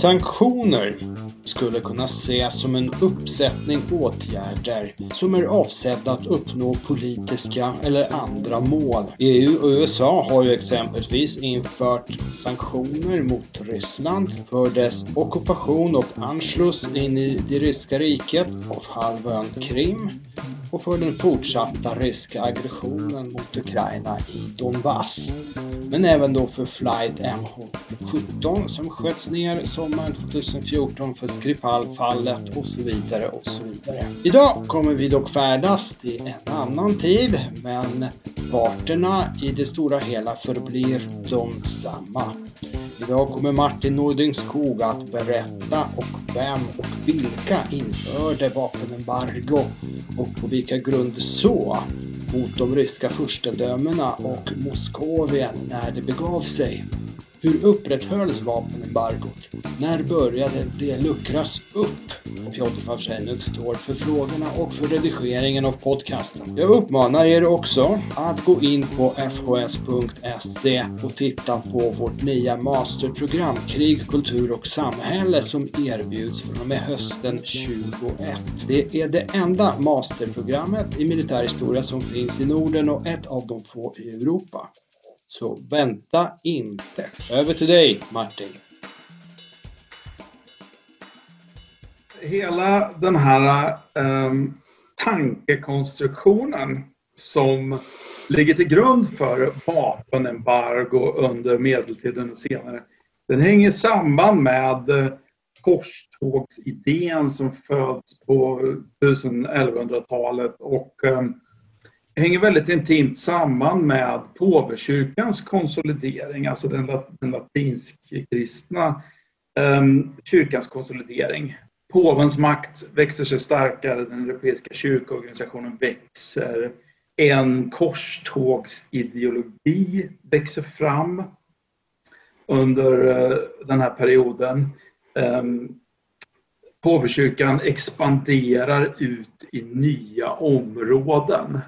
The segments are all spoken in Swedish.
Sanktioner skulle kunna ses som en uppsättning åtgärder som är avsedda att uppnå politiska eller andra mål. EU och USA har ju exempelvis infört sanktioner mot Ryssland för dess ockupation och anschluss in i det ryska riket av halvön Krim och för den fortsatta ryska aggressionen mot Ukraina i Donbass. Men även då för flight MH17 som sköts ner sommaren 2014 för Skripal-fallet och så vidare och så vidare. Idag kommer vi dock färdas till en annan tid men parterna i det stora hela förblir de samma. Idag kommer Martin Nording Skog att berätta och vem och vilka införde vapenembargo och på vilka grunder så mot de ryska furstedömena och Moskovien när det begav sig. Hur upprätthölls vapenembargot? När började det luckras upp? Piotr Favsenuk står för frågorna och för redigeringen av podcasten. Jag uppmanar er också att gå in på fhs.se och titta på vårt nya masterprogram Krig, kultur och samhälle som erbjuds från och med hösten 2021. Det är det enda masterprogrammet i militärhistoria som finns i Norden och ett av de få i Europa. Så vänta inte. Över till dig Martin. Hela den här um, tankekonstruktionen som ligger till grund för vapenembargo under medeltiden och senare. Den hänger samman med korstågsidén som föds på 1100-talet och um, hänger väldigt intimt samman med påvekyrkans konsolidering, alltså den, den latinsk-kristna um, kyrkans konsolidering. Påvens makt växer sig starkare, den europeiska kyrkoorganisationen växer. En korstågsideologi växer fram under uh, den här perioden. Um, Påvekyrkan expanderar ut i nya områden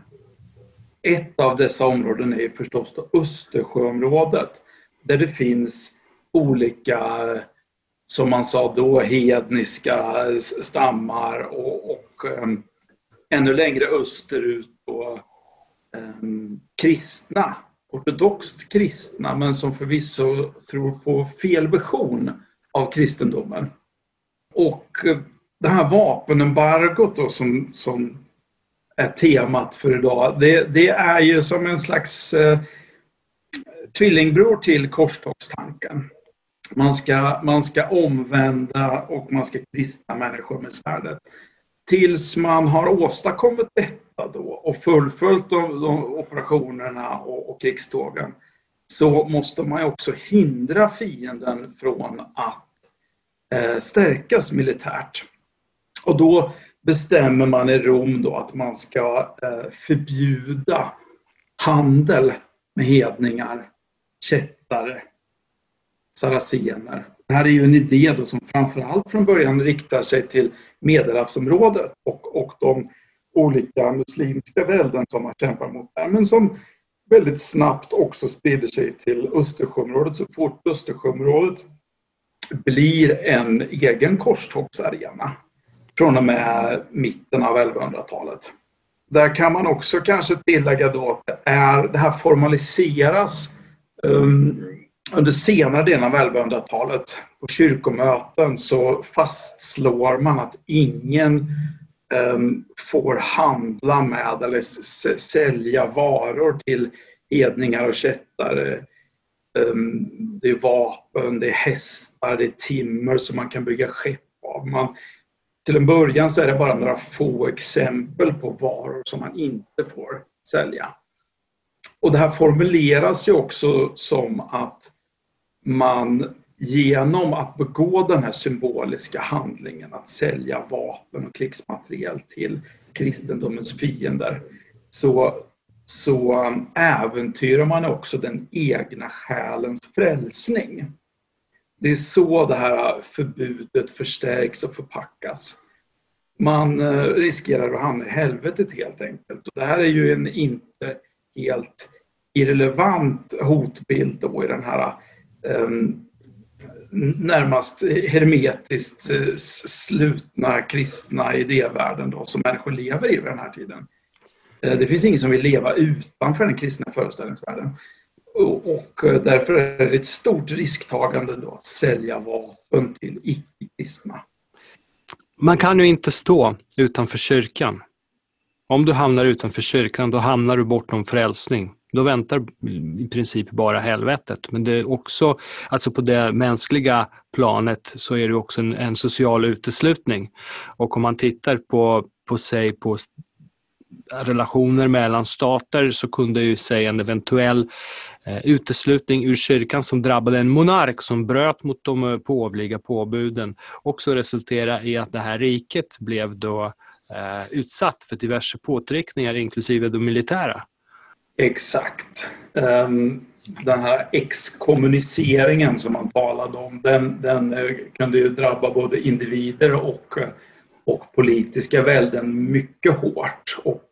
ett av dessa områden är förstås då Östersjöområdet där det finns olika, som man sa då, hedniska stammar och, och um, ännu längre österut då, um, kristna, ortodoxt kristna men som förvisso tror på fel version av kristendomen. Och eh, det här vapenembargot då som, som är temat för idag. Det, det är ju som en slags eh, tvillingbror till korstågstanken. Man ska, man ska omvända och man ska kristna människor med svärdet. Tills man har åstadkommit detta då och fullföljt de, de operationerna och, och krigstågen så måste man också hindra fienden från att eh, stärkas militärt. Och då bestämmer man i Rom då att man ska eh, förbjuda handel med hedningar, kättare, saracener. Det här är ju en idé då som framförallt från början riktar sig till Medelhavsområdet och, och de olika muslimska välden som man kämpar mot där, men som väldigt snabbt också sprider sig till Östersjöområdet så fort Östersjöområdet blir en egen korstågsarena från och med mitten av 1100-talet. Där kan man också kanske tillägga då att det, är, det här formaliseras um, under senare delen av 1100-talet. På kyrkomöten så fastslår man att ingen um, får handla med eller sälja varor till hedningar och kättare. Um, det är vapen, det är hästar, det är timmer som man kan bygga skepp av. Man till en början så är det bara några få exempel på varor som man inte får sälja. Och det här formuleras ju också som att man genom att begå den här symboliska handlingen att sälja vapen och krigsmateriel till kristendomens fiender så, så äventyrar man också den egna själens frälsning. Det är så det här förbudet förstärks och förpackas. Man eh, riskerar att hamna i helvetet helt enkelt. Och det här är ju en inte helt irrelevant hotbild då i den här um, närmast hermetiskt eh, slutna kristna idévärlden då, som människor lever i vid den här tiden. Eh, det finns ingen som vill leva utanför den kristna föreställningsvärlden. Och eh, därför är det ett stort risktagande då att sälja vapen till icke-kristna. Man kan ju inte stå utanför kyrkan. Om du hamnar utanför kyrkan, då hamnar du bortom frälsning. Då väntar i princip bara helvetet. Men det är också, alltså på det mänskliga planet så är det också en, en social uteslutning. Och om man tittar på, på sig på relationer mellan stater så kunde ju säga en eventuell eh, Eh, uteslutning ur kyrkan som drabbade en monark som bröt mot de eh, påvliga påbuden också resultera i att det här riket blev då eh, utsatt för diverse påtryckningar inklusive de militära. Exakt. Ehm, den här exkommuniceringen som man talade om, den, den kunde ju drabba både individer och, och politiska välden mycket hårt och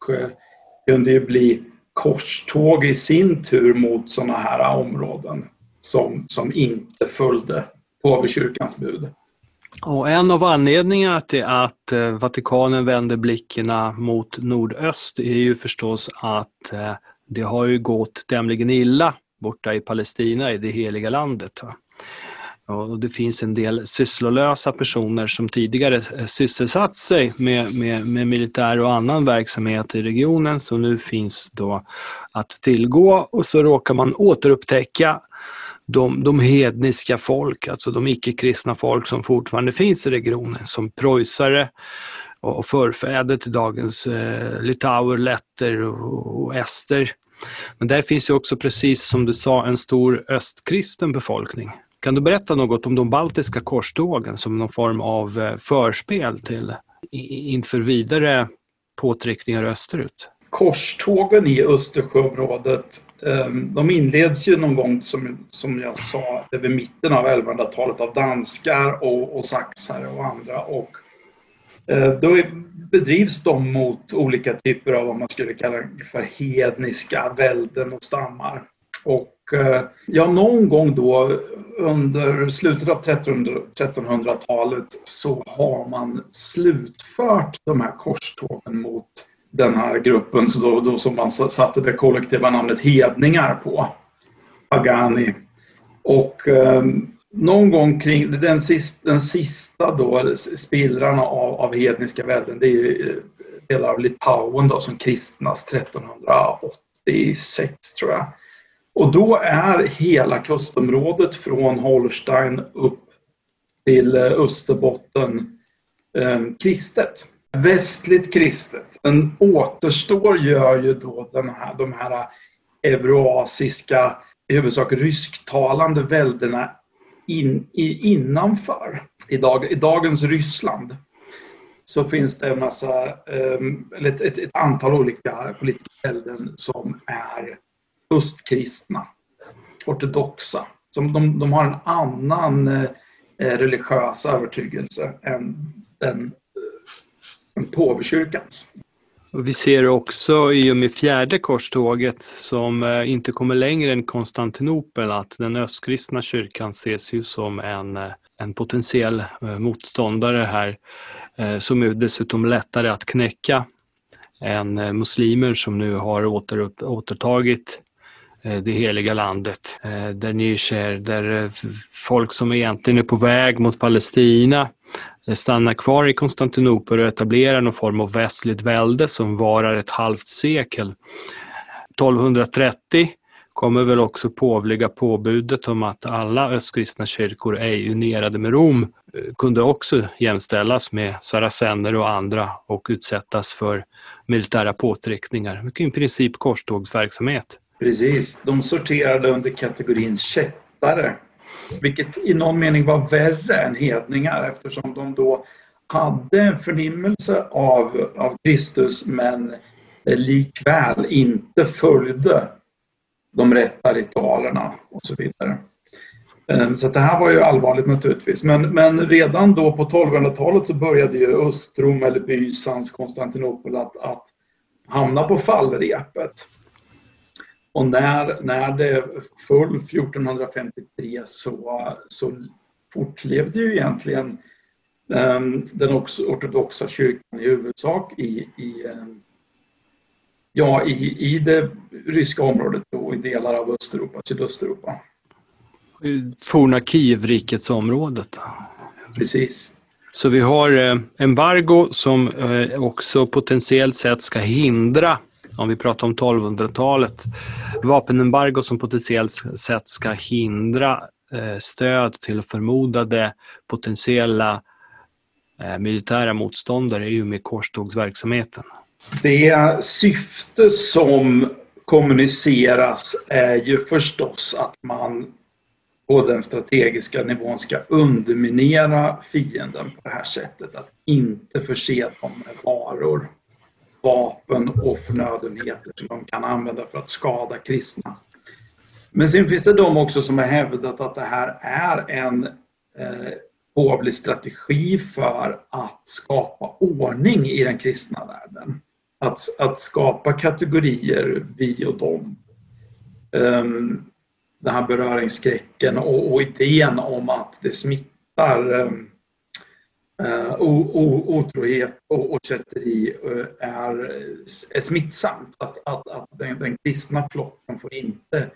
kunde ju bli korståg i sin tur mot sådana här områden som, som inte följde påvekyrkans bud. Och en av anledningarna till att eh, Vatikanen vänder blickarna mot nordöst är ju förstås att eh, det har ju gått tämligen illa borta i Palestina, i det heliga landet. Och det finns en del sysslolösa personer som tidigare eh, sysselsatt sig med, med, med militär och annan verksamhet i regionen som nu finns då att tillgå och så råkar man återupptäcka de, de hedniska folk, alltså de icke-kristna folk som fortfarande finns i regionen som preussare och förfäder till dagens eh, litauer, letter och, och ester. Men där finns ju också, precis som du sa, en stor östkristen befolkning. Kan du berätta något om de baltiska korstågen som någon form av eh, förspel till inför vidare påtryckningar österut? Korstågen i Östersjöområdet ehm, de inleds ju någon gång, som, som jag sa, över mitten av 1100-talet av danskar och, och saxare och andra. Och eh, då bedrivs de mot olika typer av vad man skulle kalla för hedniska välden och stammar. Och Eh, ja, någon gång då under slutet av 1300-talet så har man slutfört de här korstågen mot den här gruppen så då, då som man satte det kollektiva namnet hedningar på. Pagani. Och eh, någon gång kring den sista, den sista då, spillrarna av, av hedniska välden, det är ju eh, delar av Litauen då, som kristnas 1386 tror jag. Och då är hela kustområdet från Holstein upp till eh, Österbotten eh, kristet. Västligt kristet. Den återstår gör ju då den här, de här euroasiska, i huvudsak rysktalande väldena in, i, innanför, i, dag, i dagens Ryssland, så finns det en massa, eh, eller ett, ett, ett antal olika politiska välden som är östkristna, ortodoxa. Som de, de har en annan eh, religiös övertygelse än den, den påvekyrkans. Och vi ser också i och med fjärde korståget som eh, inte kommer längre än Konstantinopel att den östkristna kyrkan ses ju som en, eh, en potentiell eh, motståndare här som är dessutom lättare att knäcka än muslimer som nu har åter, återtagit Eh, det heliga landet. Eh, där ni där eh, folk som egentligen är på väg mot Palestina stannar kvar i Konstantinopel och etablerar någon form av västligt välde som varar ett halvt sekel. 1230 kommer väl också påvliga påbudet om att alla östkristna kyrkor ej unierade med Rom kunde också jämställas med saracener och andra och utsättas för militära påtryckningar. I princip korstågsverksamhet. Precis, de sorterade under kategorin kättare vilket i någon mening var värre än hedningar eftersom de då hade en förnimmelse av, av Kristus men eh, likväl inte följde de rätta ritualerna och så vidare. Ehm, så det här var ju allvarligt naturligtvis. Men, men redan då på 1200-talet så började ju Östrom eller Bysans Konstantinopel att, att hamna på fallrepet. Och när, när det föll 1453 så, så fortlevde ju egentligen um, den ortodoxa kyrkan i huvudsak i, i, um, ja, i, i det ryska området och i delar av Östeuropa, Sydösteuropa. Forna Kievrikets området. Precis. Så vi har eh, embargo som eh, också potentiellt sett ska hindra, om vi pratar om 1200-talet, vapenembargo som potentiellt sett ska hindra eh, stöd till förmodade potentiella eh, militära motståndare i och med korstågsverksamheten. Det syfte som kommuniceras är ju förstås att man på den strategiska nivån ska underminera fienden på det här sättet. Att inte förse dem med varor, vapen och förnödenheter som de kan använda för att skada kristna. Men sen finns det de också som har hävdat att det här är en eh, påvlig strategi för att skapa ordning i den kristna världen. Att, att skapa kategorier, vi och dem. Ehm, um, den här beröringsskräcken och, och idén om att det smittar ehm, uh, otrohet och, och kätteri eh, är, eh, är smittsamt. Att, att, att den, den kristna flocken får inte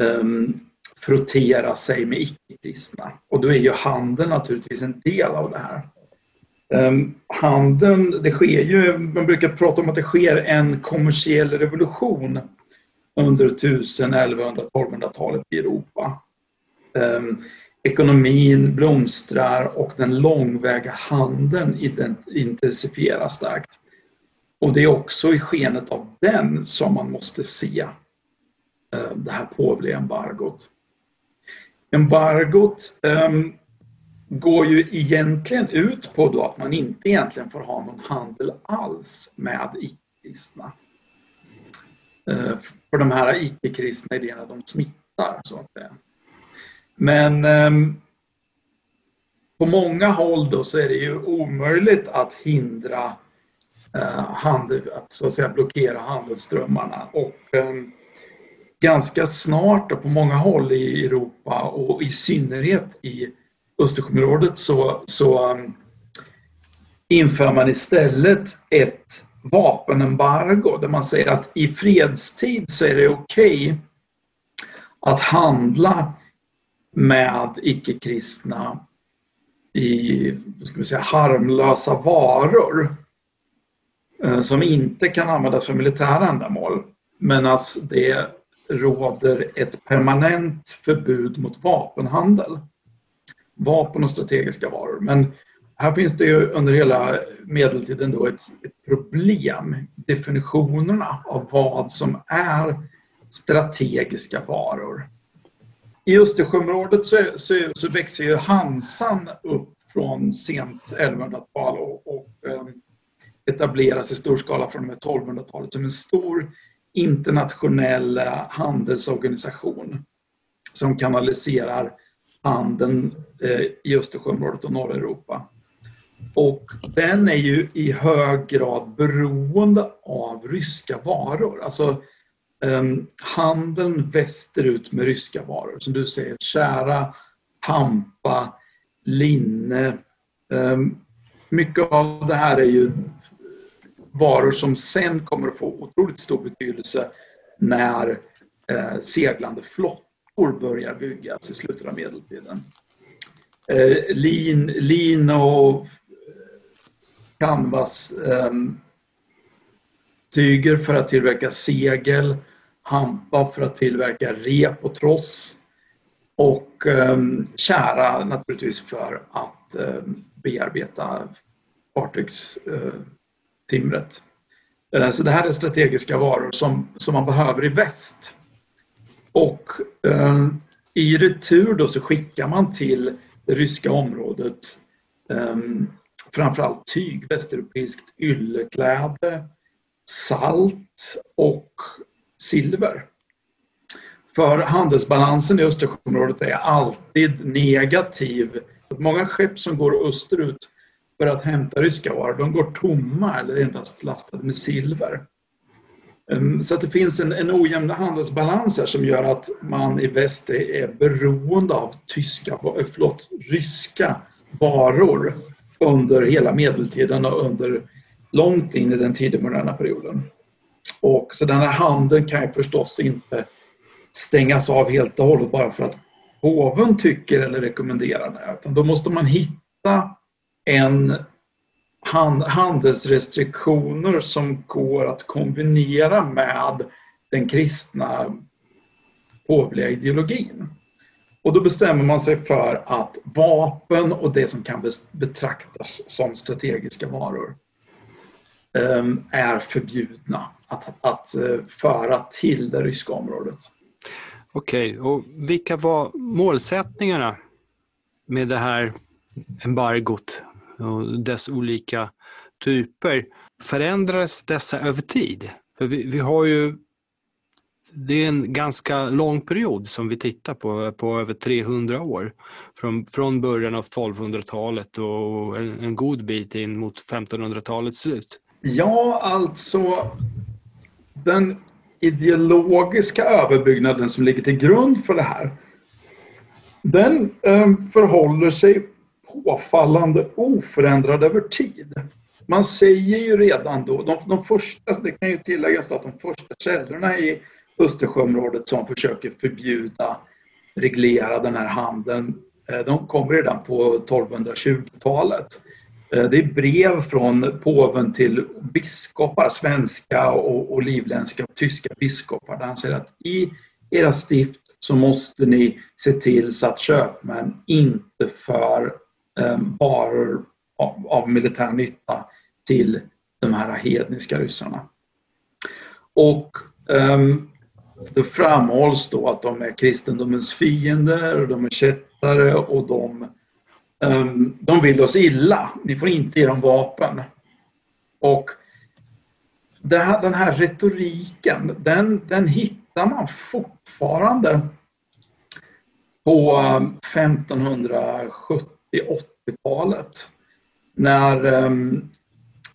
ehm, um, frottera sig med icke-kristna. Och då är ju handeln naturligtvis en del av det här. Um, handeln, det sker ju, man brukar prata om att det sker en kommersiell revolution under 1000, 1100, 1200-talet i Europa. Um, ekonomin blomstrar och den långväga handeln intensifieras starkt. Och det är också i skenet av den som man måste se eh, det här påvliga embargot. Embargot um, går ju egentligen ut på då att man inte egentligen får ha någon handel alls med icke-kristna. Uh, för de här icke-kristna idéerna, de smittar så att säga. Men ehm, på många håll då så är det ju omöjligt att hindra eh, handel, att så att säga blockera handelsströmmarna. Och ehm, ganska snart då på många håll i Europa och i synnerhet i Östersjöområdet så, så um, inför man istället ett vapenembargo där man säger att i fredstid så är det okej okay att handla med icke-kristna i ska vi säga, harmlösa varor eh, som inte kan användas för militära ändamål. Medan det råder ett permanent förbud mot vapenhandel. Vapen och strategiska varor. Men här finns det ju under hela medeltiden då ett, ett problem. Definitionerna av vad som är strategiska varor. I Östersjöområdet så, så, så växer ju Hansan upp från sent 1100-tal och, och ehm, etableras i stor skala från och med 1200-talet som en stor internationell eh, handelsorganisation som kanaliserar handeln eh, i Östersjöområdet och norra Europa. Och den är ju i hög grad beroende av ryska varor. Alltså Ehm, handeln västerut med ryska varor. Som du säger, kära, hampa, linne. Ehm, mycket av det här är ju varor som sen kommer att få otroligt stor betydelse när eh, seglande flottor börjar byggas i slutet av medeltiden. Ehm, lin, lin och eh, ...canvas-tyger för att tillverka segel, hampa för att tillverka rep och tross och um, kära naturligtvis för att ehm, bearbeta fartygstimret. Eh, eh, så det här är strategiska varor som, som man behöver i väst. Och eh, i retur då så skickar man till det ryska området eh, framförallt tyg, västeuropeiskt yllekläde, salt och silver. För handelsbalansen i Östersjöområdet är alltid negativ. Många skepp som går österut för att hämta ryska varor, de går tomma eller endast lastade med silver. Ehm, så att det finns en, en ojämn handelsbalans här som gör att man i väst är beroende av tyska, eh, förlåt, ryska varor under hela medeltiden och under långt in i den tidiga moderna perioden. Och så den här handeln kan ju förstås inte stängas av helt och hållet bara för att påven tycker eller rekommenderar det. Utan då måste man hitta en handelsrestriktioner som går att kombinera med den kristna påvliga ideologin. Och då bestämmer man sig för att vapen och det som kan betraktas som strategiska varor ehm, är förbjudna att, att eh, föra till det ryska området. Okej, okay. och vilka var målsättningarna med det här embargot och dess olika typer? Förändrades dessa över tid? För vi, vi har ju det är en ganska lång period som vi tittar på, på över 300 år. Från, från början av 1200-talet och en, en god bit in mot 1500-talets slut. Ja, alltså den ideologiska överbyggnaden som ligger till grund för det här den eh, förhåller sig påfallande oförändrad över tid. Man säger ju redan då, de, de första, alltså det kan ju tilläggas att de första källorna i Östersjöområdet som försöker förbjuda, reglera den här handeln, eh, de kommer redan på 1220-talet. Eh, det är brev från påven till biskopar, svenska och, och livländska och tyska biskopar där han säger att i era stift så måste ni se till så att köpmän inte för eh, varor av, av militär nytta till de här hedniska ryssarna. Och um, det framhålls då att de är kristendomens fiender och de är kättare och de Ehm, de vill oss illa. Vi får inte ge dem vapen. Och den här retoriken, den, den hittar man fortfarande på ehm, 1570-80-talet. När ehm,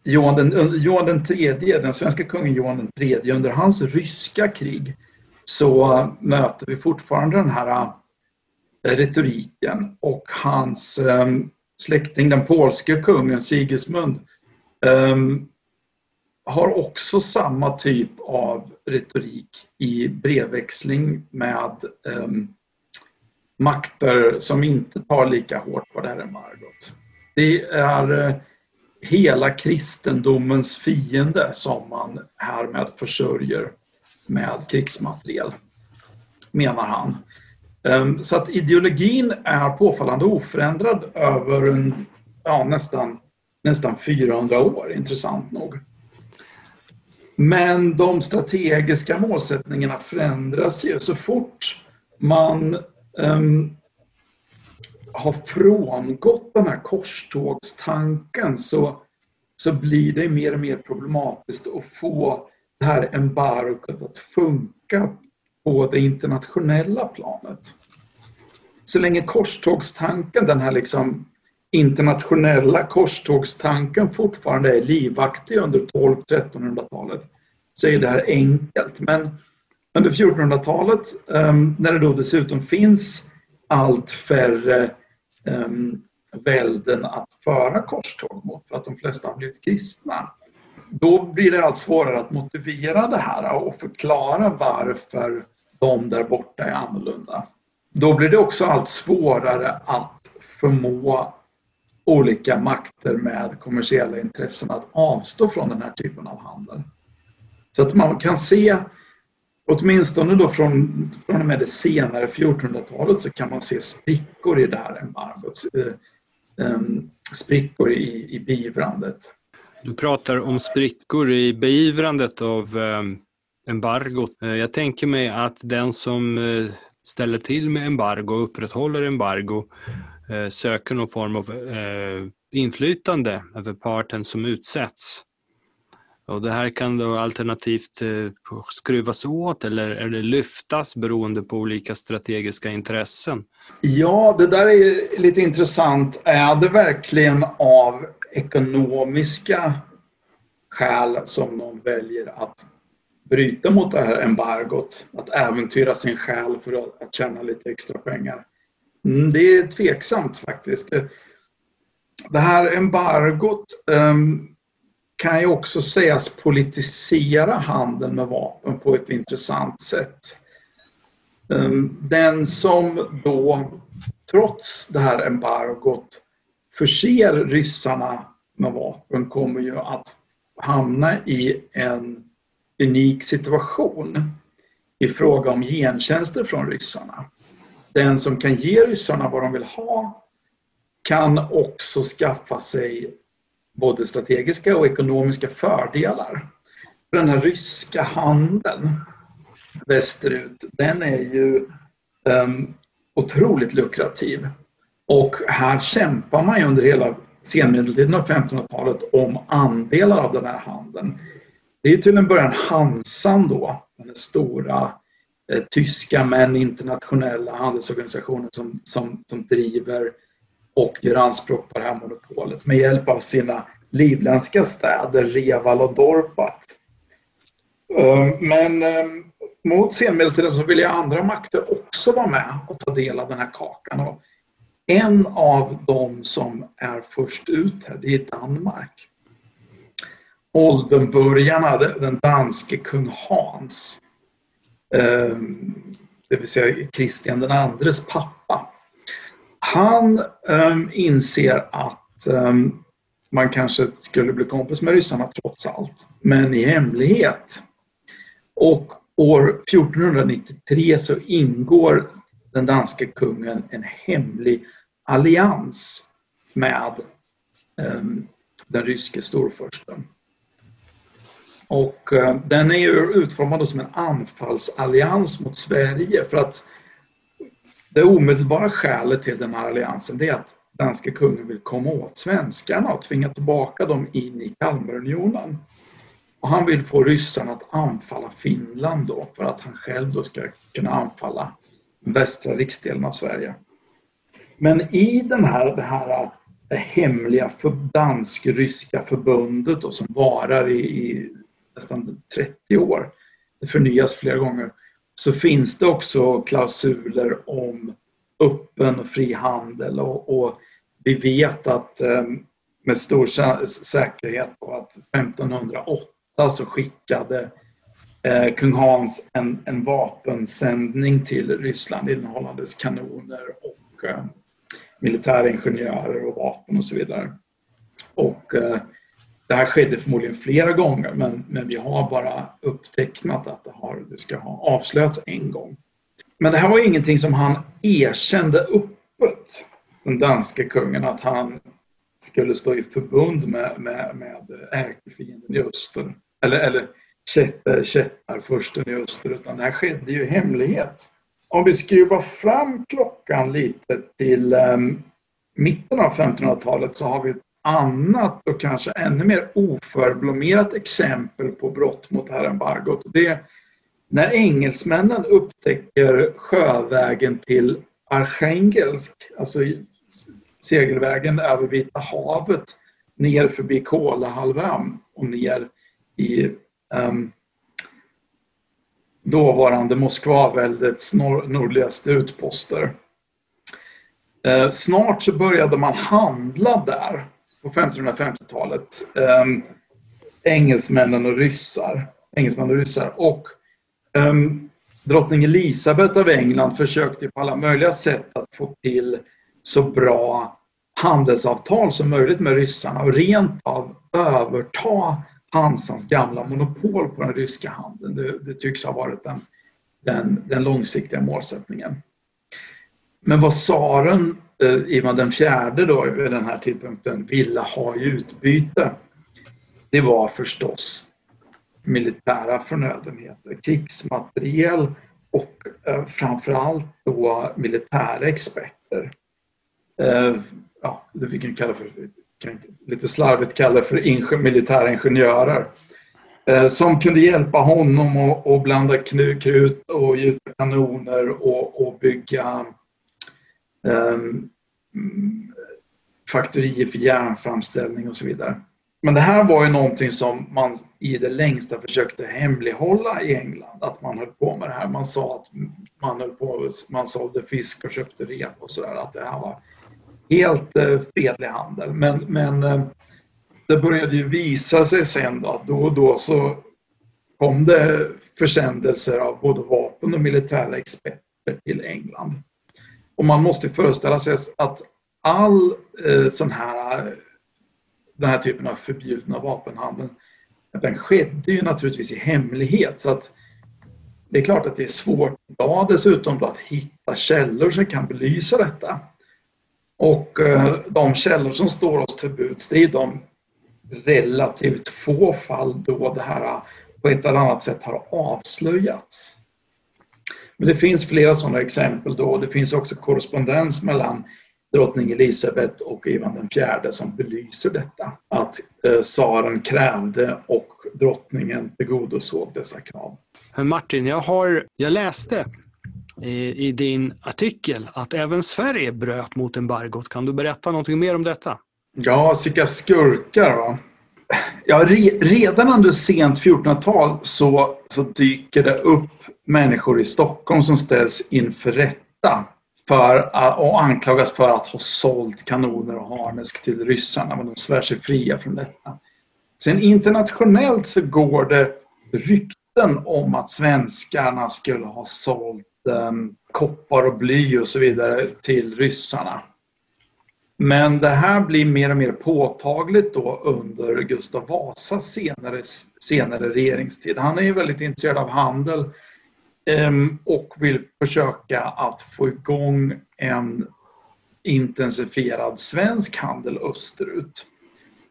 Johan, den, Johan den tredje, den svenska kungen Johan den tredje, under hans ryska krig så eh, möter vi fortfarande den här retoriken och hans ehm, släkting, den polske kungen Sigismund, ehm, har också samma typ av retorik i brevväxling med ehm, makter som inte tar lika hårt på det här embargot. Det är eh, hela kristendomens fiende som man härmed försörjer med krigsmateriel, menar han. Ehm, så att ideologin är påfallande oförändrad över en, ja, nästan, nästan 400 år, intressant nog. Men de strategiska målsättningarna förändras ju så fort man um, har frångått den här korstågstanken så, så blir det mer och mer problematiskt att få det här embargot att funka på det internationella planet. Så länge korstågstanken, den här liksom internationella korstågstanken fortfarande är livaktig under 12-1300-talet så är det här enkelt. Men under 1400-talet ehm, när det då dessutom finns allt färre ehm, välden att föra korståg mot för att de flesta har blivit kristna. Då blir det allt svårare att motivera det här och förklara varför de där borta är annorlunda. Då blir det också allt svårare att förmå olika makter med kommersiella intressen att avstå från den här typen av handel. Så att man kan se, åtminstone då från, från och med det senare 1400-talet så kan man se sprickor i det här embargot. Eh, sprickor i, i beivrandet. Du pratar om sprickor i beivrandet av eh, embargot. Eh, jag tänker mig att den som eh, ställer till med embargo upprätthåller embargo eh, söker någon form av eh, inflytande över parten som utsätts. Och det här kan då alternativt eh, skruvas åt eller, eller lyftas beroende på olika strategiska intressen. Ja, det där är lite intressant. Är det verkligen av ekonomiska skäl som någon väljer att bryta mot det här embargot, att äventyra sin själ för att, att tjäna lite extra pengar. Mm, det är tveksamt faktiskt. Det, det här embargot um, kan ju också sägas politisera handeln med vapen på ett intressant sätt. Um, den som då, trots det här embargot, förser ryssarna med vapen kommer ju att hamna i en unik situation i fråga om gentjänster från ryssarna. Den som kan ge ryssarna vad de vill ha kan också skaffa sig både strategiska och ekonomiska fördelar. Den här ryska handeln västerut, den är ju um, otroligt lukrativ. Och här kämpar man ju under hela senmedeltiden och 1500-talet om andelar av den här handeln. Det är till en början Hansan då, den stora eh, tyska men internationella handelsorganisationen som, som, som driver och gör anspråk på det här monopolet med hjälp av sina livländska städer Reval och Dorpat. Eh, men eh, mot senmedeltiden så ville ju andra makter också vara med och ta del av den här kakan. Och en av dem som är först ut här, det är Danmark. Oldenburgarna, den danske kung Hans, ehm, det vill säga Kristian den andres pappa. Han ehm, inser att ehm, man kanske skulle bli kompis med ryssarna trots allt, men i hemlighet. Och år 1493 så ingår den danske kungen en hemlig allians med den ryske storfursten. Och eh, den är ju utformad som en anfallsallians mot Sverige för att det omedelbara skälet till den här alliansen är att danske kungen vill komma åt svenskarna och tvinga tillbaka dem in i Kalmarunionen. Och han vill få ryssarna att anfalla Finland då för att han själv då ska kunna anfalla västra riksdelen av Sverige. Men i den här, det här det hemliga för dansk-ryska förbundet då, som varar i, i nästan 30 år, det förnyas flera gånger, så finns det också klausuler om öppen och fri handel och, och vi vet att ehm, med stor säkerhet att 1508 så skickade eh, kung Hans en, en vapensändning till Ryssland innehållandes kanoner och eh, militäringenjörer och vapen och så vidare. Och eh, det här skedde förmodligen flera gånger men, men vi har bara upptecknat att det, har, det ska ha avslöjats en gång. Men det här var ingenting som han erkände öppet den danske kungen att han skulle stå i förbund med, med, med ärkefienden i öster. Eller, eller kättarfursten i öster. Utan det här skedde ju i hemlighet. Om vi skruvar fram klockan lite till um, mitten av 1500-talet så har vi ett annat och kanske ännu mer oförblommerat exempel på brott mot det här embargot. Det är när engelsmännen upptäcker sjövägen till Archangelsk, alltså segelvägen över Vita havet ner förbi Kolahalvön och ner i um, dåvarande Moskvaväldets nor nordligaste utposter. Uh, snart så började man handla där på 1550-talet. Um, ehm, engelsmännen och ryssar. Engelsmän och ryssar. Och um, drottning Elisabeth av England försökte på alla möjliga sätt att få till så bra handelsavtal som möjligt med ryssarna och rent av överta Hansans gamla monopol på den ryska handeln. Det, det tycks ha varit den, den, den, långsiktiga målsättningen. Men vad tsaren Eh, Ivan den fjärde då vid den här tidpunkten ville ha i utbyte det var förstås militära förnödenheter, krigsmateriel och eh, framförallt då militära experter eh, ja, det vi kan kalla för, kan lite slarvigt kalla för ingen, militära ingenjörer. Eh, som kunde hjälpa honom att, blanda krut och gjuta kanoner och, och bygga Ehm, mm, faktorier för järnframställning och så vidare. men det här var ju någonting som man i det längsta försökte hemlighålla i England, att man höll på med det här. Man sa att man höll på, man sålde fisk och köpte rep och sådär, att det här var helt eh, fredlig handel. Men, men eh, det började ju visa sig sen då att då och då så kom det försändelser av både vapen och militära experter till England. Och man måste föreställa sig att all eh, sån här, den här typen av förbjudna vapenhandel, den skedde ju naturligtvis i hemlighet. Så att det är klart att det är svårt idag dessutom att hitta källor som kan belysa detta. Och eh, de källor som står oss till buds, det är de relativt få fall då det här på ett eller annat sätt har avslöjats. Men det finns flera sådana exempel då. Det finns också korrespondens mellan drottning Elisabet och Ivan den fjärde som belyser detta. Att eh, tsaren krävde och drottningen tillgodosåg dessa krav. Martin, jag, har, jag läste i, i din artikel att även Sverige bröt mot embargot. Kan du berätta någonting mer om detta? Ja, vilka skurkar va? Ja, re, redan under sent 1400-tal så, så dyker det upp människor i Stockholm som ställs inför rätta för, och anklagas för att ha sålt kanoner och harnesk till ryssarna, men de svär sig fria från detta. Sen internationellt så går det rykten om att svenskarna skulle ha sålt um, koppar och bly och så vidare till ryssarna. Men det här blir mer och mer påtagligt då under Gustav Vasas senare, senare regeringstid. Han är ju väldigt intresserad av handel ehm, och vill försöka att få igång en intensifierad svensk handel österut.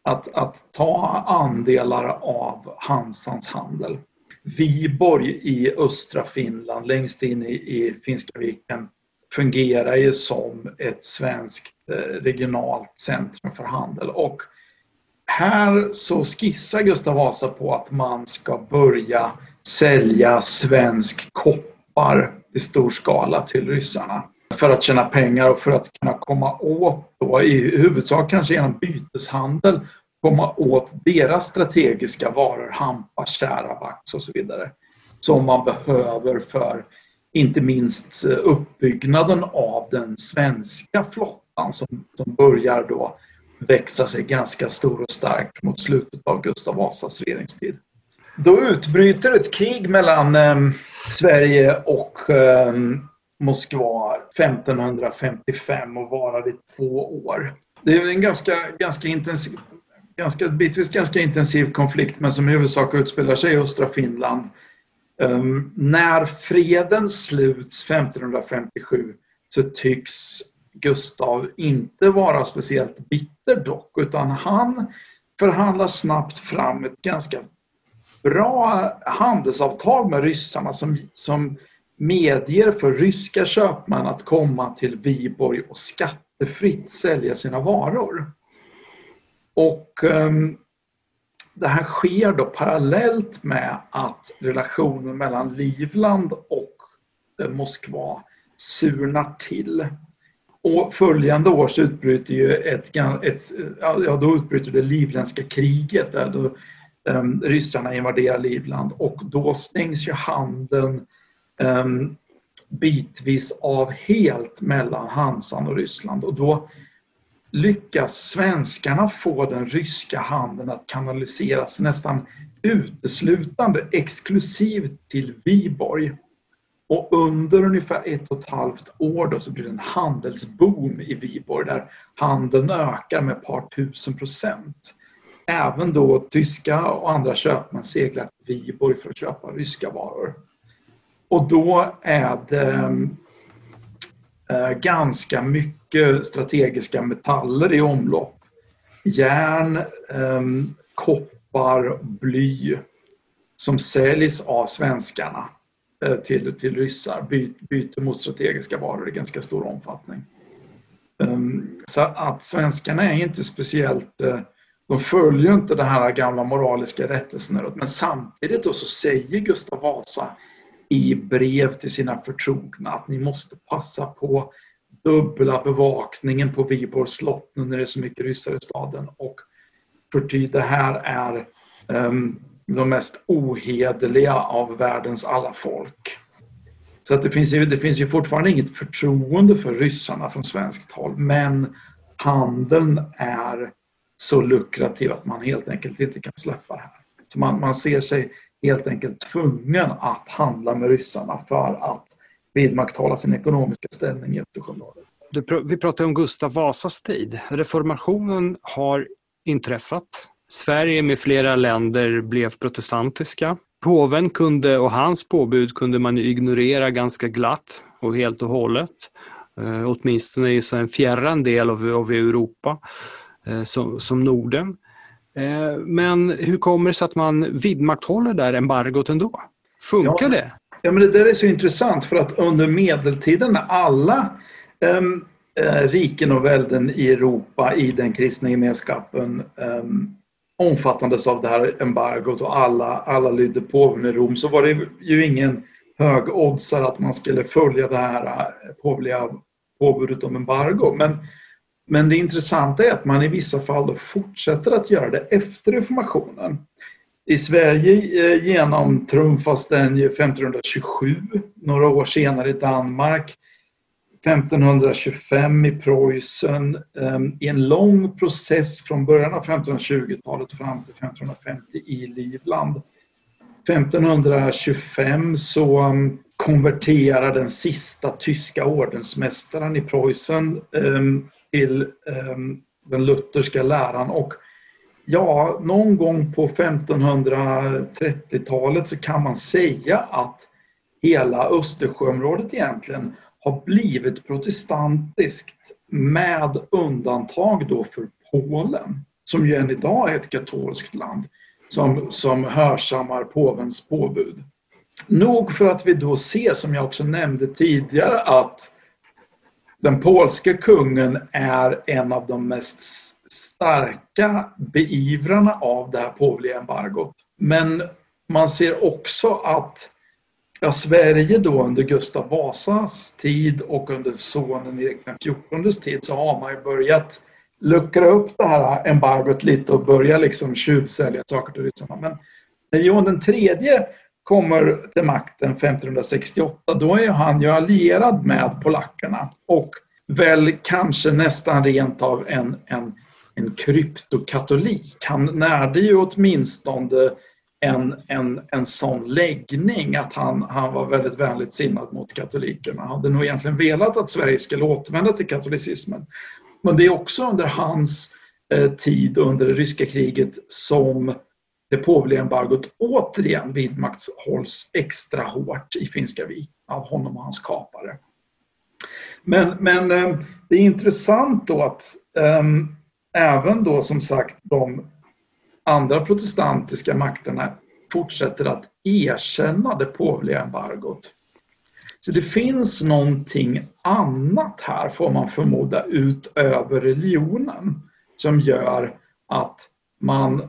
Att, att ta andelar av Hansans handel. Viborg i östra Finland, längst in i, i Finska viken, fungerar ju som ett svenskt Eh, regionalt centrum för handel. Och här så skissar Gustav Vasa på att man ska börja sälja svensk koppar i stor skala till ryssarna för att tjäna pengar och för att kunna komma åt, då, i huvudsak kanske genom byteshandel, komma åt deras strategiska varor, hampa, kära, vax och så vidare, som man behöver för inte minst uppbyggnaden av den svenska flottan som, som börjar då växa sig ganska stor och stark mot slutet av Gustav Vasas regeringstid. Då utbryter ett krig mellan eh, Sverige och eh, Moskva 1555 och varar i två år. Det är en ganska, ganska intensiv, ganska, bitvis ganska intensiv konflikt men som i huvudsak utspelar sig i östra Finland Um, när freden sluts 1557 så tycks Gustav inte vara speciellt bitter dock, utan han förhandlar snabbt fram ett ganska bra handelsavtal med ryssarna som, som medger för ryska köpmän att komma till Viborg och skattefritt sälja sina varor. Och um, det här sker då parallellt med att relationen mellan Livland och Moskva surnar till. Och följande år så utbryter ju ett, ett ja, då utbryter det livländska kriget där då um, ryssarna invaderar Livland och då stängs ju handeln um, bitvis av helt mellan Hansan och Ryssland och då lyckas svenskarna få den ryska handeln att kanaliseras nästan uteslutande exklusivt till Viborg. Och under ungefär ett och ett halvt år då så blir det en handelsboom i Viborg där handeln ökar med ett par tusen procent. Även då tyska och andra köpmän seglar till Viborg för att köpa ryska varor. Och då är det eh, ganska mycket strategiska metaller i omlopp. Järn, ehm, koppar, bly som säljs av svenskarna Eh, till, till ryssar. By, byte mot strategiska varor i ganska stor omfattning. Ehm, så att svenskarna är inte speciellt eh, de följer inte det här gamla moraliska rättesnöret men samtidigt då så säger Gustav Vasa i brev till sina förtrogna att ni måste passa på dubbla bevakningen på Viborgs slott nu när det är så mycket ryssar i staden och Förty det här är um, de mest ohederliga av världens alla folk. Så att det, finns ju, det finns ju fortfarande inget förtroende för ryssarna från svenskt håll men handeln är så lukrativ att man helt enkelt inte kan släppa det här. Så man, man ser sig helt enkelt tvungen att handla med ryssarna för att vidmakthålla sin ekonomiska ställning i Östersjöområdet. Vi pratar om Gustav Vasas tid. Reformationen har inträffat. Sverige med flera länder blev protestantiska. Påven kunde, och hans påbud kunde man ignorera ganska glatt och helt och hållet. Eh, åtminstone i en fjärran del av, av Europa eh, som, som Norden. Eh, men hur kommer det sig att man vidmakthåller där embargot ändå? Funkar ja, det? Ja, men det där är så intressant för att under medeltiden när alla um, uh, riken och välden i Europa i den kristna gemenskapen um, omfattades av det här embargot och alla, alla lydde påven i Rom så var det ju ingen hög oddsare att man skulle följa det här eh, påvliga påbudet om embargo. Men, men det intressanta är att man i vissa fall fortsätter att göra det efter reformationen. I Sverige eh, genomtrumfas den 1527, några år senare i Danmark, 1525 i Preussen, ehm, i en lång process från början av 1520-talet fram till 1550 i Livland. 1525 så ehm, konverterar den sista tyska ordensmästaren i Preussen ehm, till den lutherska läran och ja, någon gång på 1530-talet så kan man säga att hela Östersjöområdet egentligen har blivit protestantiskt med undantag då för Polen som ju än idag är ett katolskt land som, som hörsammar påvens påbud. Nog för att vi då ser, som jag också nämnde tidigare, att den polske kungen är en av de mest starka beivrarna av det här påvliga embargot. Men man ser också att ja, Sverige då under Gustav Vasas tid och under sonen Erik XIVs tid så har man ju börjat luckra upp det här embargot lite och börja liksom tjuvsälja saker till ryssarna. Men när Johan den tredje kommer till makten 1568 då är han ju allierad med polackerna och väl kanske nästan rent av en, en en kryptokatolik. Han närde ju åtminstone en, en, en sån läggning att han, han var väldigt vänligt sinnad mot katolikerna. Han hade nog egentligen velat att Sverige skulle återvända till katolicismen. Men det är också under hans eh, tid under det ryska kriget som det påvliga embargot återigen vidmakthålls extra hårt i Finska vik av honom och hans kapare. Men, men eh, det är intressant då att eh, även då som sagt de andra protestantiska makterna fortsätter att erkänna det påvliga embargot. Så det finns någonting annat här får man förmoda utöver religionen som gör att man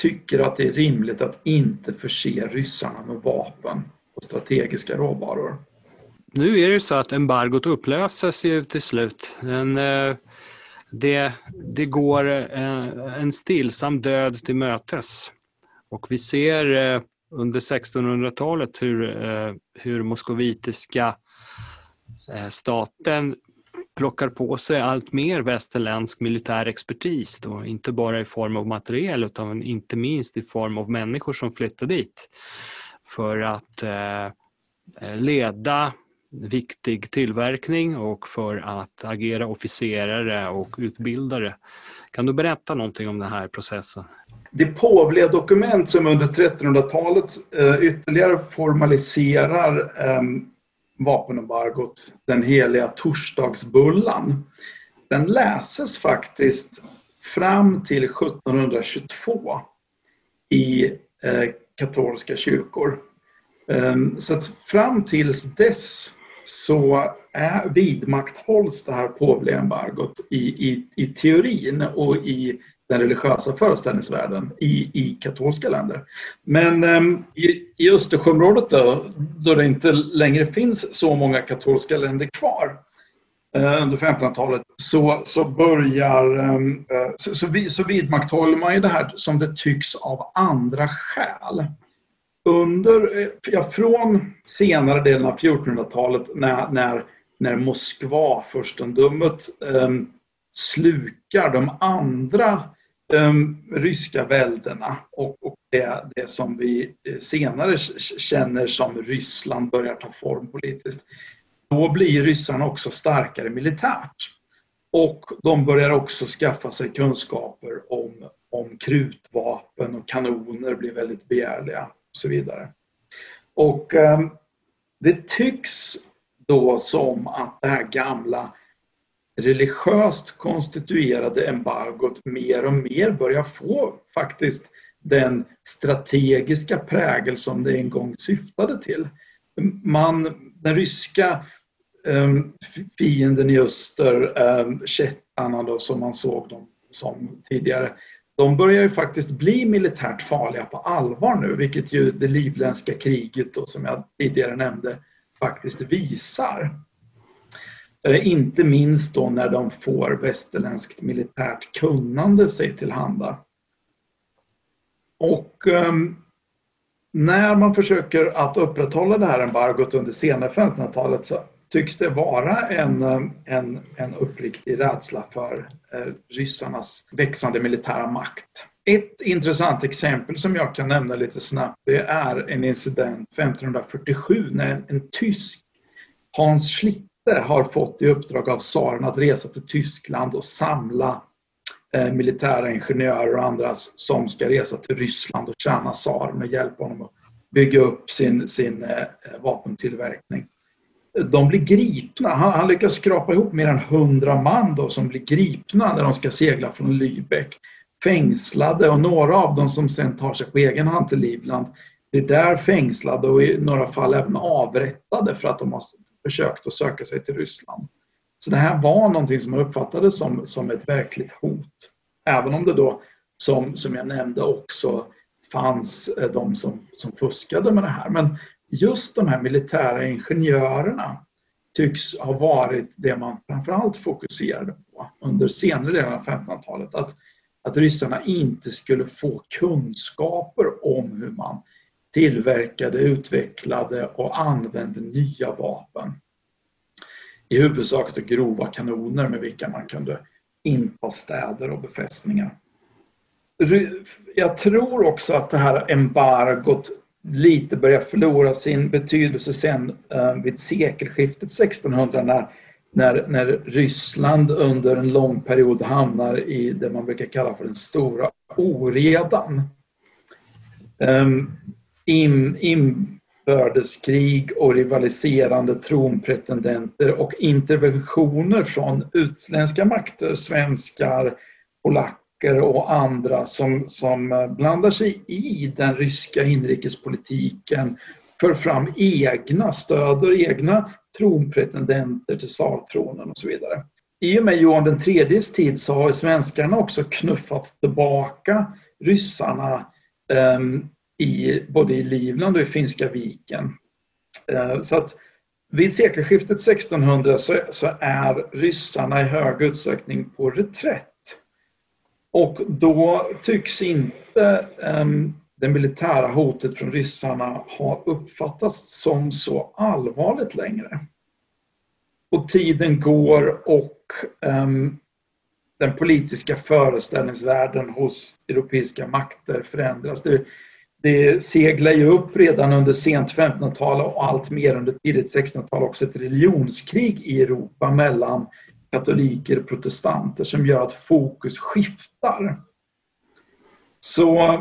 tycker att det är rimligt att inte förse ryssarna med vapen och strategiska råvaror. Nu är det så att embargot upplöses ju till slut. Den eh, det, det går eh, en stillsam död till mötes. Och vi ser eh, under 1600-talet hur, eh, hur moskovitiska eh, staten plockar på sig allt mer västerländsk militär expertis. Då, inte bara i form av materiel utan inte minst i form av människor som flyttar dit för att eh, eh leda viktig tillverkning och för att agera officerare och utbildare. Kan du berätta någonting om den här processen? Det påvliga dokument som under 1300-talet eh, ytterligare formaliserar ehm, vapenembargot, den heliga torsdagsbullan, den läses faktiskt fram till 1722 i eh, katolska kyrkor. Ehm, så att fram tills dess så är, vidmakthålls det här påvliga embargot i, i, i teorin och i den religiösa föreställningsvärlden i, i katolska länder. Men um, i, i Östersjöområdet då, då det inte längre finns så många katolska länder kvar, eh, under 1500-talet så, så börjar ehm, eh, så, så, så vidmakthåller man ju det här som det tycks av andra skäl. Under, eh, ja, från senare delen av 1400-talet när, när, när Moskva-furstendömet eh, slukar de andra eh, ryska väldena och, och det, det, som vi eh, senare känner som Ryssland börjar ta form politiskt. Då blir ryssarna också starkare militärt. Och de börjar också skaffa sig kunskaper om, om krutvapen och kanoner blir väldigt begärliga så vidare. Och ehm, det tycks då som att det här gamla religiöst konstituerade embargot mer och mer börjar få faktiskt den strategiska prägel som det en gång syftade till. Man, den ryska ehm, fienden i öster, ehm, um, kättarna då, som man såg dem som tidigare, de börjar ju faktiskt bli militärt farliga på allvar nu, vilket ju det livländska kriget då, som jag tidigare nämnde faktiskt visar. Eh, inte minst då när de får västerländskt militärt kunnande sig tillhanda. Och ehm, när man försöker att upprätthålla det här embargot under senare 1500-talet så tycks det vara en, en, en uppriktig rädsla för eh, ryssarnas växande militära makt. Ett intressant exempel som jag kan nämna lite snabbt det är en incident 1547 när en, en tysk Hans Schlitte, har fått i uppdrag av tsaren att resa till Tyskland och samla eh, militära ingenjörer och andra som ska resa till Ryssland och tjäna tsaren och hjälpa honom att bygga upp sin, sin eh, eh vapentillverkning. De blir gripna. Han, han lyckas skrapa ihop mer än hundra man då, som blir gripna när de ska segla från Lübeck. Fängslade och några av dem som sen tar sig på egen hand till Livland blir där fängslade och i några fall även avrättade för att de har försökt att söka sig till Ryssland. Så det här var någonting som uppfattades som, som ett verkligt hot. Även om det då, som, som jag nämnde, också fanns eh, de som, som fuskade med det här. Men just de här militära ingenjörerna tycks ha varit det man framförallt fokuserade på under senare delen av 1500-talet. Att, att ryssarna inte skulle få kunskaper om hur man tillverkade, utvecklade och använde nya vapen. I huvudsak då grova kanoner med vilka man kunde inta städer och befästningar. Jag tror också att det här embargot lite börjar förlora sin betydelse sen eh, vid sekelskiftet 1600 när, när, när Ryssland under en lång period hamnar i det man brukar kalla för den stora oredan. Ehm, In, inbördeskrig och rivaliserande tronpretendenter och interventioner från utländska makter, svenskar, polacker och andra som, som eh, blandar sig i den ryska inrikespolitiken, för fram egna, stöder egna tronpretendenter till tsartronen och så vidare. I och med Johan den tredjes tid så har svenskarna också knuffat tillbaka ryssarna um, i, både i Livland och i Finska viken. Uh, så att vid sekelskiftet 1600 så, så är ryssarna i hög utsträckning på reträtt. Och då tycks inte um, det militära hotet från ryssarna ha uppfattats som så allvarligt längre. Och tiden går och um, den politiska föreställningsvärlden hos europeiska makter förändras. Det, det seglar ju upp redan under sent 1500-tal och allt mer under tidigt 1600-tal också ett religionskrig i Europa mellan katoliker och protestanter som gör att fokus skiftar. Så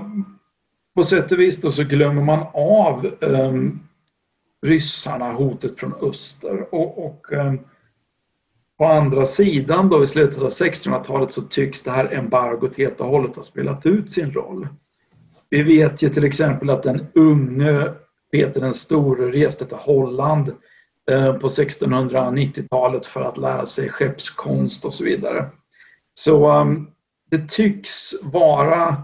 på sätt och vis då så glömmer man av um, ryssarna, hotet från öster. Och, och um, på andra sidan då i slutet av 1600-talet så tycks det här embargot helt och hållet ha spelat ut sin roll. Vi vet ju till exempel att den unge Peter den store reste till Holland Eh, på 1690-talet för att lära sig skeppskonst och så vidare. Så um, det tycks vara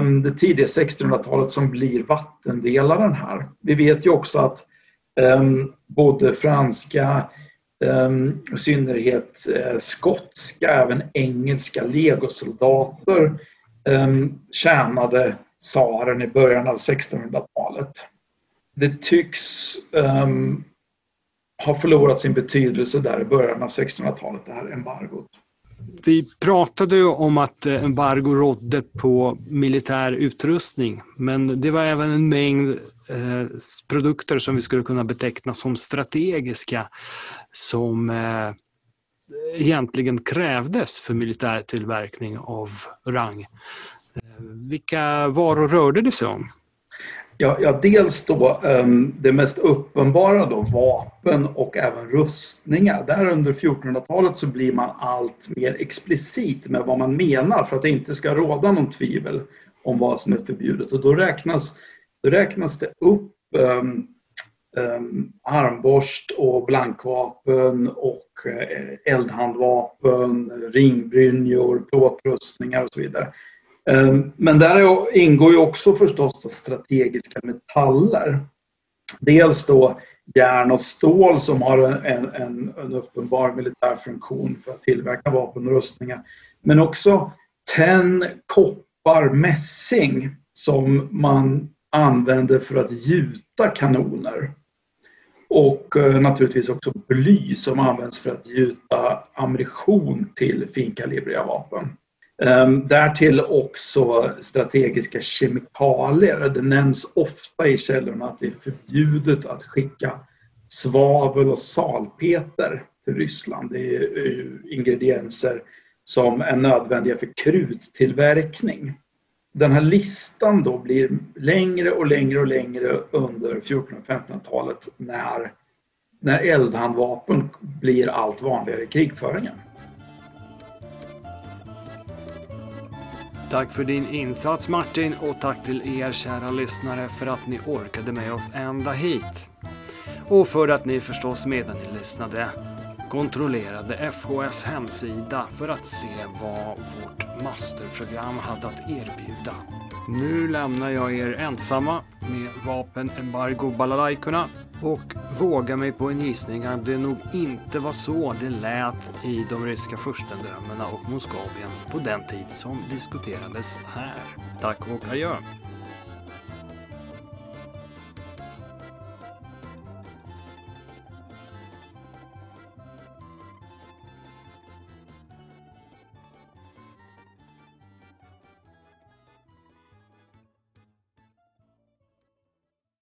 um, det tidiga 1600-talet som blir vattendelaren här. Vi vet ju också att um, både franska um, i synnerhet uh, skotska, även engelska legosoldater um, tjänade tsaren i början av 1600-talet. Det tycks um, har förlorat sin betydelse där i början av 1600-talet, det här embargot. Vi pratade ju om att eh, embargo rådde på militär utrustning, men det var även en mängd eh, produkter som vi skulle kunna beteckna som strategiska som eh, egentligen krävdes för militär tillverkning av rang. Eh, vilka varor rörde det sig om? Ja, ja dels då um, det mest uppenbara då vapen och även rustningar. Där under 1400-talet så blir man allt mer explicit med vad man menar för att det inte ska råda någon tvivel om vad som är förbjudet. Och då räknas, då räknas det upp um, um, armborst och blankvapen och eh, eldhandvapen, ringbrynjor, plåtrustningar och så vidare. Ehm, men där ingår ju också förstås strategiska metaller. Dels då järn och stål som har en, en, en uppenbar militär funktion för att tillverka vapen och rustningar. Men också tenn, koppar, mässing som man använder för att gjuta kanoner. Och eh, naturligtvis också bly som används för att gjuta ammunition till finkalibriga vapen. Ehm, därtill också strategiska kemikalier. Det nämns ofta i källorna att det är förbjudet att skicka svavel och salpeter till Ryssland. Det är ingredienser som är nödvändiga för kruttillverkning. Den här listan då blir längre och längre och längre under 1400 och 1500-talet när, när eldhandvapen blir allt vanligare i krigföringen. Tack för din insats Martin och tack till er kära lyssnare för att ni orkade med oss ända hit. Och för att ni förstås medan ni lyssnade kontrollerade FHS hemsida för att se vad vårt masterprogram hade att erbjuda. Nu lämnar jag er ensamma med vapenembargo balalajkorna och vågar mig på en gissning att det nog inte var så det lät i de ryska furstendömena och Moskavien på den tid som diskuterades här. Tack och adjö!